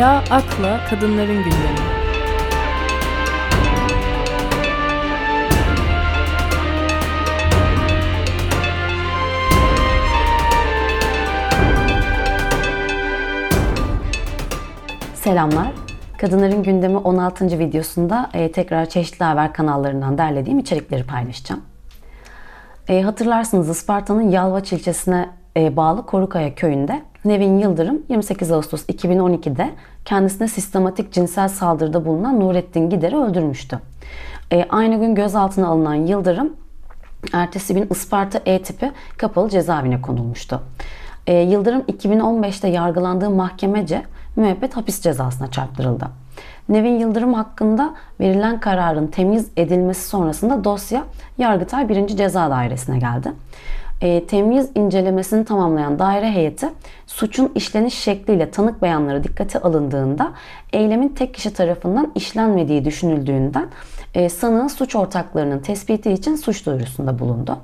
Sayıyla, akla, kadınların gündemi. Selamlar. Kadınların Gündemi 16. videosunda e, tekrar çeşitli haber kanallarından derlediğim içerikleri paylaşacağım. E, hatırlarsınız Isparta'nın Yalvaç ilçesine e, bağlı Korukaya köyünde Nevin Yıldırım 28 Ağustos 2012'de kendisine sistematik cinsel saldırıda bulunan Nurettin Gider'i öldürmüştü. E, aynı gün gözaltına alınan Yıldırım ertesi gün Isparta E tipi kapalı cezaevine konulmuştu. E, Yıldırım 2015'te yargılandığı mahkemece müebbet hapis cezasına çarptırıldı. Nevin Yıldırım hakkında verilen kararın temiz edilmesi sonrasında dosya Yargıtay 1. Ceza Dairesi'ne geldi. E, temyiz incelemesini tamamlayan daire heyeti suçun işleniş şekliyle tanık beyanları dikkate alındığında eylemin tek kişi tarafından işlenmediği düşünüldüğünden e, sanığın suç ortaklarının tespiti için suç duyurusunda bulundu.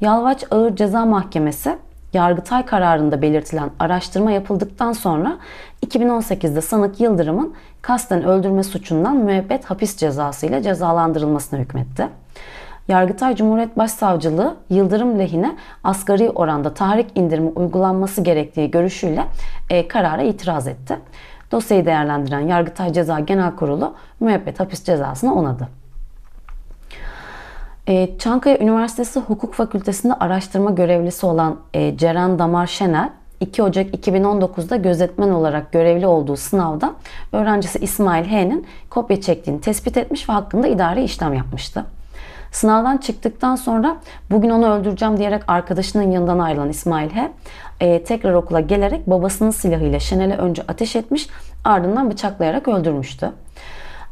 Yalvaç Ağır Ceza Mahkemesi Yargıtay kararında belirtilen araştırma yapıldıktan sonra 2018'de sanık Yıldırım'ın kasten öldürme suçundan müebbet hapis cezası ile cezalandırılmasına hükmetti. Yargıtay Cumhuriyet Başsavcılığı Yıldırım lehine asgari oranda tahrik indirimi uygulanması gerektiği görüşüyle e, karara itiraz etti. Dosyayı değerlendiren Yargıtay Ceza Genel Kurulu müebbet hapis cezasını onadı. E, Çankaya Üniversitesi Hukuk Fakültesi'nde araştırma görevlisi olan e, Ceren Damar Şener, 2 Ocak 2019'da gözetmen olarak görevli olduğu sınavda öğrencisi İsmail H'nin kopya çektiğini tespit etmiş ve hakkında idari işlem yapmıştı. Sınavdan çıktıktan sonra bugün onu öldüreceğim diyerek arkadaşının yanından ayrılan İsmail H. E, tekrar okula gelerek babasının silahıyla Şenel'e önce ateş etmiş ardından bıçaklayarak öldürmüştü.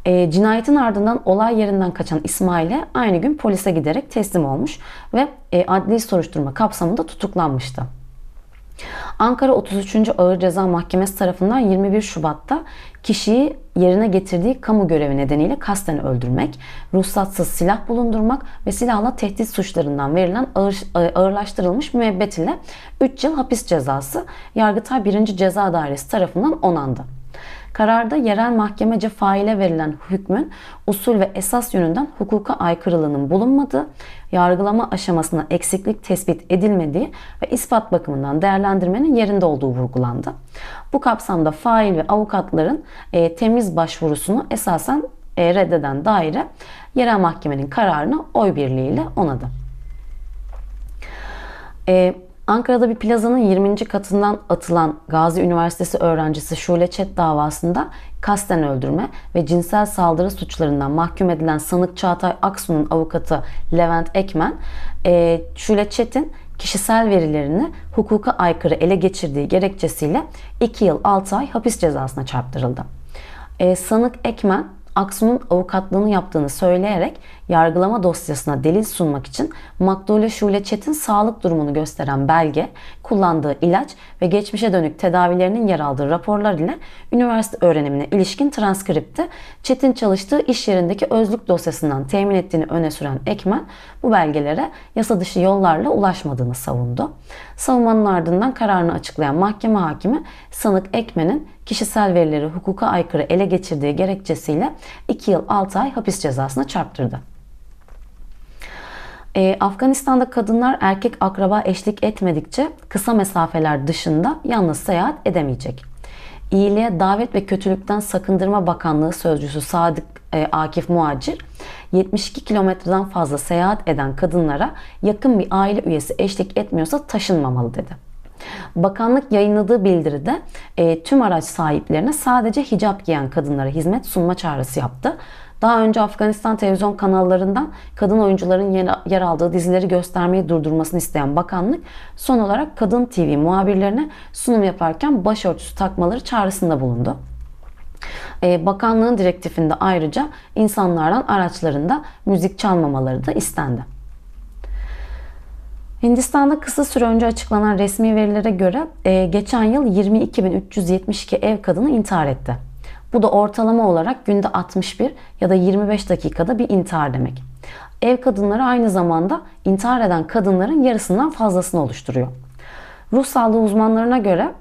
E, cinayetin ardından olay yerinden kaçan İsmail'e aynı gün polise giderek teslim olmuş ve e, adli soruşturma kapsamında tutuklanmıştı. Ankara 33. Ağır Ceza Mahkemesi tarafından 21 Şubat'ta kişiyi yerine getirdiği kamu görevi nedeniyle kasten öldürmek, ruhsatsız silah bulundurmak ve silahla tehdit suçlarından verilen ağır, ağırlaştırılmış müebbet ile 3 yıl hapis cezası Yargıtay 1. Ceza Dairesi tarafından onandı. Kararda yerel mahkemece faile verilen hükmün usul ve esas yönünden hukuka aykırılığının bulunmadığı, yargılama aşamasına eksiklik tespit edilmediği ve ispat bakımından değerlendirmenin yerinde olduğu vurgulandı. Bu kapsamda fail ve avukatların e, temiz başvurusunu esasen e, reddeden daire yerel mahkemenin kararını oy birliğiyle onadı. E, Ankara'da bir plazanın 20. katından atılan Gazi Üniversitesi öğrencisi Şule Çet davasında kasten öldürme ve cinsel saldırı suçlarından mahkum edilen sanık Çağatay Aksu'nun avukatı Levent Ekmen, e, Şule Çet'in kişisel verilerini hukuka aykırı ele geçirdiği gerekçesiyle 2 yıl 6 ay hapis cezasına çarptırıldı. E, sanık Ekmen Aksu'nun avukatlığını yaptığını söyleyerek yargılama dosyasına delil sunmak için Makbule Şule Çetin sağlık durumunu gösteren belge, kullandığı ilaç ve geçmişe dönük tedavilerinin yer aldığı raporlar ile üniversite öğrenimine ilişkin transkripti Çetin çalıştığı iş yerindeki özlük dosyasından temin ettiğini öne süren Ekmen bu belgelere yasa dışı yollarla ulaşmadığını savundu. Savunmanın ardından kararını açıklayan mahkeme hakimi sanık Ekmen'in kişisel verileri hukuka aykırı ele geçirdiği gerekçesiyle 2 yıl 6 ay hapis cezasına çarptırdı. Ee, Afganistan'da kadınlar erkek akraba eşlik etmedikçe kısa mesafeler dışında yalnız seyahat edemeyecek. İyiliğe Davet ve Kötülükten Sakındırma Bakanlığı Sözcüsü Sadık e, Akif Muacir, 72 kilometreden fazla seyahat eden kadınlara yakın bir aile üyesi eşlik etmiyorsa taşınmamalı dedi. Bakanlık yayınladığı bildiride e, tüm araç sahiplerine sadece hicap giyen kadınlara hizmet sunma çağrısı yaptı. Daha önce Afganistan televizyon kanallarından kadın oyuncuların yer aldığı dizileri göstermeyi durdurmasını isteyen bakanlık son olarak Kadın TV muhabirlerine sunum yaparken başörtüsü takmaları çağrısında bulundu. E, bakanlığın direktifinde ayrıca insanlardan araçlarında müzik çalmamaları da istendi. Hindistan'da kısa süre önce açıklanan resmi verilere göre e, geçen yıl 22.372 ev kadını intihar etti. Bu da ortalama olarak günde 61 ya da 25 dakikada bir intihar demek. Ev kadınları aynı zamanda intihar eden kadınların yarısından fazlasını oluşturuyor. Ruh sağlığı uzmanlarına göre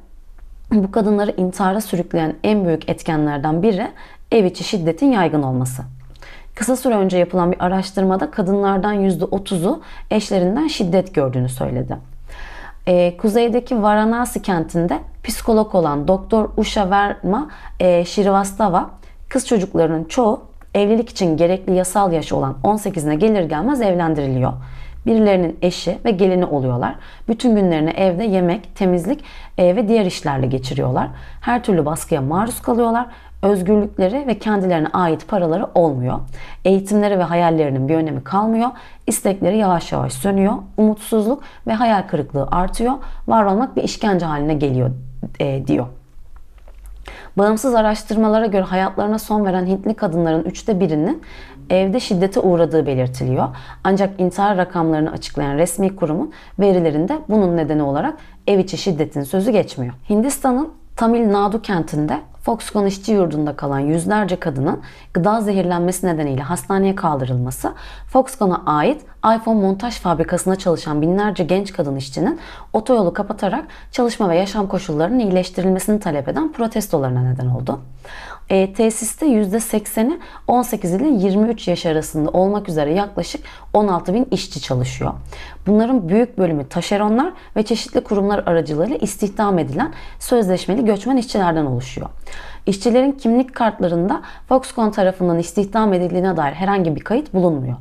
bu kadınları intihara sürükleyen en büyük etkenlerden biri ev içi şiddetin yaygın olması. Kısa süre önce yapılan bir araştırmada kadınlardan %30'u eşlerinden şiddet gördüğünü söyledi. Ee, kuzeydeki Varanasi kentinde psikolog olan Doktor Usha Verma e, Shrivastava kız çocuklarının çoğu evlilik için gerekli yasal yaşı olan 18'ine gelir gelmez evlendiriliyor. Birilerinin eşi ve gelini oluyorlar. Bütün günlerini evde yemek, temizlik e, ve diğer işlerle geçiriyorlar. Her türlü baskıya maruz kalıyorlar. Özgürlükleri ve kendilerine ait paraları olmuyor. Eğitimleri ve hayallerinin bir önemi kalmıyor. İstekleri yavaş yavaş sönüyor. Umutsuzluk ve hayal kırıklığı artıyor. Var olmak bir işkence haline geliyor e, diyor. Bağımsız araştırmalara göre hayatlarına son veren Hintli kadınların üçte birinin evde şiddete uğradığı belirtiliyor. Ancak intihar rakamlarını açıklayan resmi kurumun verilerinde bunun nedeni olarak ev içi şiddetin sözü geçmiyor. Hindistan'ın Tamil Nadu kentinde Foxconn işçi yurdunda kalan yüzlerce kadının gıda zehirlenmesi nedeniyle hastaneye kaldırılması, Foxconn'a ait iPhone montaj fabrikasında çalışan binlerce genç kadın işçinin otoyolu kapatarak çalışma ve yaşam koşullarının iyileştirilmesini talep eden protestolarına neden oldu. E, tesiste %80'i 18 ile 23 yaş arasında olmak üzere yaklaşık 16 bin işçi çalışıyor. Bunların büyük bölümü taşeronlar ve çeşitli kurumlar aracılığıyla istihdam edilen sözleşmeli göçmen işçilerden oluşuyor. İşçilerin kimlik kartlarında Foxconn tarafından istihdam edildiğine dair herhangi bir kayıt bulunmuyor.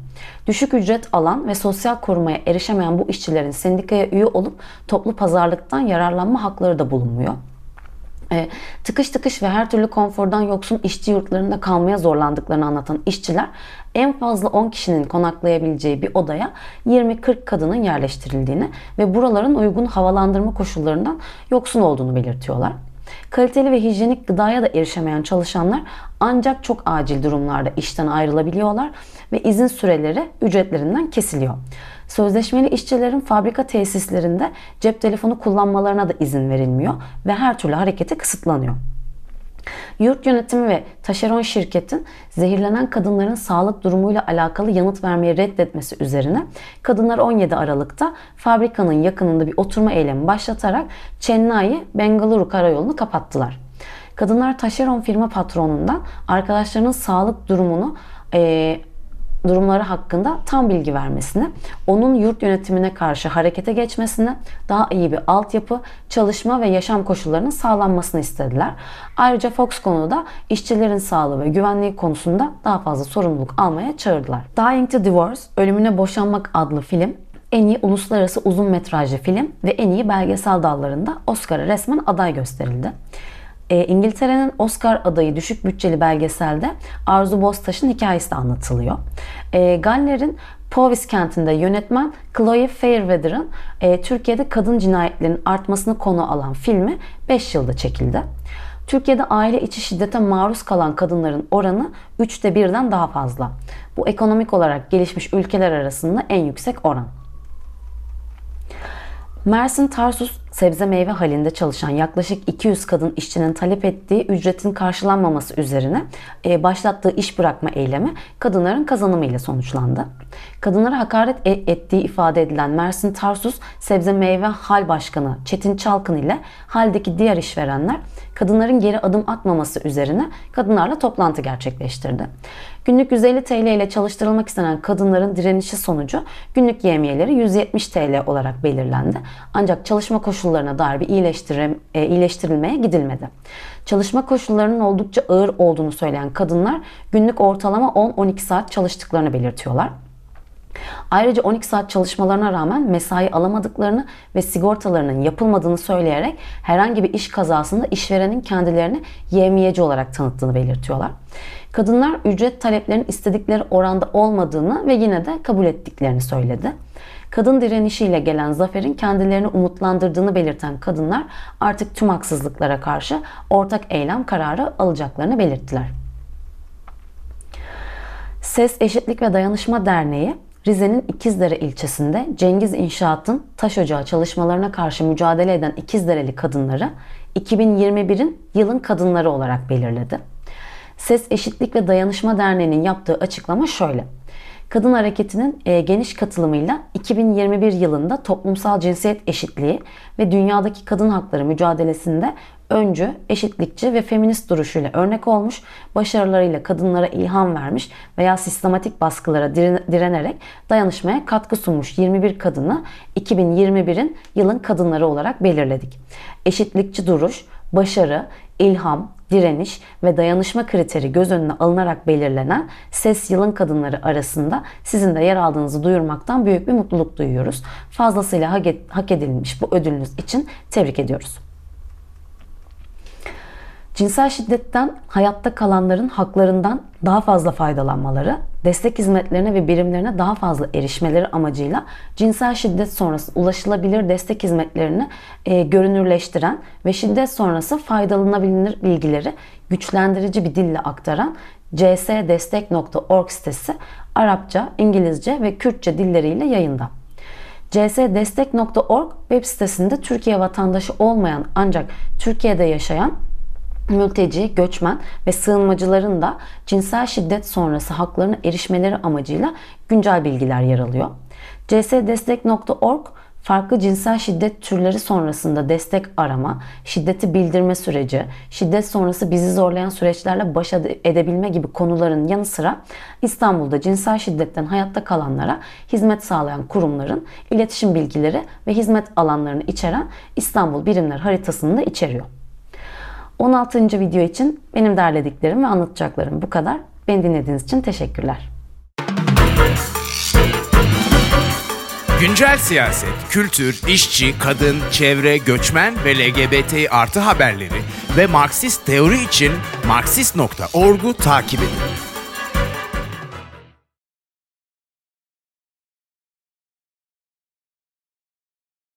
Düşük ücret alan ve sosyal korumaya erişemeyen bu işçilerin sendikaya üye olup toplu pazarlıktan yararlanma hakları da bulunmuyor. E, tıkış tıkış ve her türlü konfordan yoksun işçi yurtlarında kalmaya zorlandıklarını anlatan işçiler en fazla 10 kişinin konaklayabileceği bir odaya 20-40 kadının yerleştirildiğini ve buraların uygun havalandırma koşullarından yoksun olduğunu belirtiyorlar. Kaliteli ve hijyenik gıdaya da erişemeyen çalışanlar ancak çok acil durumlarda işten ayrılabiliyorlar ve izin süreleri ücretlerinden kesiliyor. Sözleşmeli işçilerin fabrika tesislerinde cep telefonu kullanmalarına da izin verilmiyor ve her türlü hareketi kısıtlanıyor. Yurt yönetimi ve taşeron şirketin zehirlenen kadınların sağlık durumuyla alakalı yanıt vermeyi reddetmesi üzerine kadınlar 17 Aralık'ta fabrikanın yakınında bir oturma eylemi başlatarak Chennai Bengaluru karayolunu kapattılar. Kadınlar taşeron firma patronundan arkadaşlarının sağlık durumunu e, durumları hakkında tam bilgi vermesini, onun yurt yönetimine karşı harekete geçmesini, daha iyi bir altyapı, çalışma ve yaşam koşullarının sağlanmasını istediler. Ayrıca Fox konuda işçilerin sağlığı ve güvenliği konusunda daha fazla sorumluluk almaya çağırdılar. Dying to Divorce, Ölümüne Boşanmak adlı film en iyi uluslararası uzun metrajlı film ve en iyi belgesel dallarında Oscar'a resmen aday gösterildi. E, İngiltere'nin Oscar adayı düşük bütçeli belgeselde Arzu Boztaş'ın hikayesi de anlatılıyor. E, Galler'in Powys kentinde yönetmen Chloe Fairweather'ın e, Türkiye'de kadın cinayetlerinin artmasını konu alan filmi 5 yılda çekildi. Türkiye'de aile içi şiddete maruz kalan kadınların oranı 3'te 1'den daha fazla. Bu ekonomik olarak gelişmiş ülkeler arasında en yüksek oran. Mersin Tarsus sebze meyve halinde çalışan yaklaşık 200 kadın işçinin talep ettiği ücretin karşılanmaması üzerine e, başlattığı iş bırakma eylemi kadınların kazanımı ile sonuçlandı. Kadınlara hakaret e, ettiği ifade edilen Mersin Tarsus Sebze Meyve Hal Başkanı Çetin Çalkın ile haldeki diğer işverenler kadınların geri adım atmaması üzerine kadınlarla toplantı gerçekleştirdi. Günlük 150 TL ile çalıştırılmak istenen kadınların direnişi sonucu günlük yemiyeleri 170 TL olarak belirlendi. Ancak çalışma koşullarına dair bir e, iyileştirilmeye gidilmedi. Çalışma koşullarının oldukça ağır olduğunu söyleyen kadınlar günlük ortalama 10-12 saat çalıştıklarını belirtiyorlar. Ayrıca 12 saat çalışmalarına rağmen mesai alamadıklarını ve sigortalarının yapılmadığını söyleyerek herhangi bir iş kazasında işverenin kendilerini yemiyeci olarak tanıttığını belirtiyorlar. Kadınlar ücret taleplerinin istedikleri oranda olmadığını ve yine de kabul ettiklerini söyledi. Kadın direnişiyle gelen zaferin kendilerini umutlandırdığını belirten kadınlar artık tüm haksızlıklara karşı ortak eylem kararı alacaklarını belirttiler. Ses Eşitlik ve Dayanışma Derneği Rize'nin İkizdere ilçesinde Cengiz İnşaat'ın taş ocağı çalışmalarına karşı mücadele eden İkizdereli kadınları 2021'in yılın kadınları olarak belirledi. Ses Eşitlik ve Dayanışma Derneği'nin yaptığı açıklama şöyle. Kadın hareketinin e, geniş katılımıyla 2021 yılında toplumsal cinsiyet eşitliği ve dünyadaki kadın hakları mücadelesinde öncü, eşitlikçi ve feminist duruşuyla örnek olmuş, başarılarıyla kadınlara ilham vermiş veya sistematik baskılara direnerek dayanışmaya katkı sunmuş 21 kadını 2021'in yılın kadınları olarak belirledik. Eşitlikçi duruş, başarı, ilham, direniş ve dayanışma kriteri göz önüne alınarak belirlenen Ses Yılın Kadınları arasında sizin de yer aldığınızı duyurmaktan büyük bir mutluluk duyuyoruz. Fazlasıyla hak edilmiş bu ödülünüz için tebrik ediyoruz. Cinsel şiddetten hayatta kalanların haklarından daha fazla faydalanmaları, destek hizmetlerine ve birimlerine daha fazla erişmeleri amacıyla cinsel şiddet sonrası ulaşılabilir destek hizmetlerini e, görünürleştiren ve şiddet sonrası faydalanabilir bilgileri güçlendirici bir dille aktaran csdestek.org sitesi Arapça, İngilizce ve Kürtçe dilleriyle yayında. csdestek.org web sitesinde Türkiye vatandaşı olmayan ancak Türkiye'de yaşayan mülteci, göçmen ve sığınmacıların da cinsel şiddet sonrası haklarına erişmeleri amacıyla güncel bilgiler yer alıyor. csdestek.org farklı cinsel şiddet türleri sonrasında destek arama, şiddeti bildirme süreci, şiddet sonrası bizi zorlayan süreçlerle baş edebilme gibi konuların yanı sıra İstanbul'da cinsel şiddetten hayatta kalanlara hizmet sağlayan kurumların iletişim bilgileri ve hizmet alanlarını içeren İstanbul birimler haritasını da içeriyor. 16. video için benim derlediklerim ve anlatacaklarım bu kadar. Beni dinlediğiniz için teşekkürler. Güncel siyaset, kültür, işçi, kadın, çevre, göçmen ve LGBT artı haberleri ve Marksist teori için Marksist.org'u takip edin.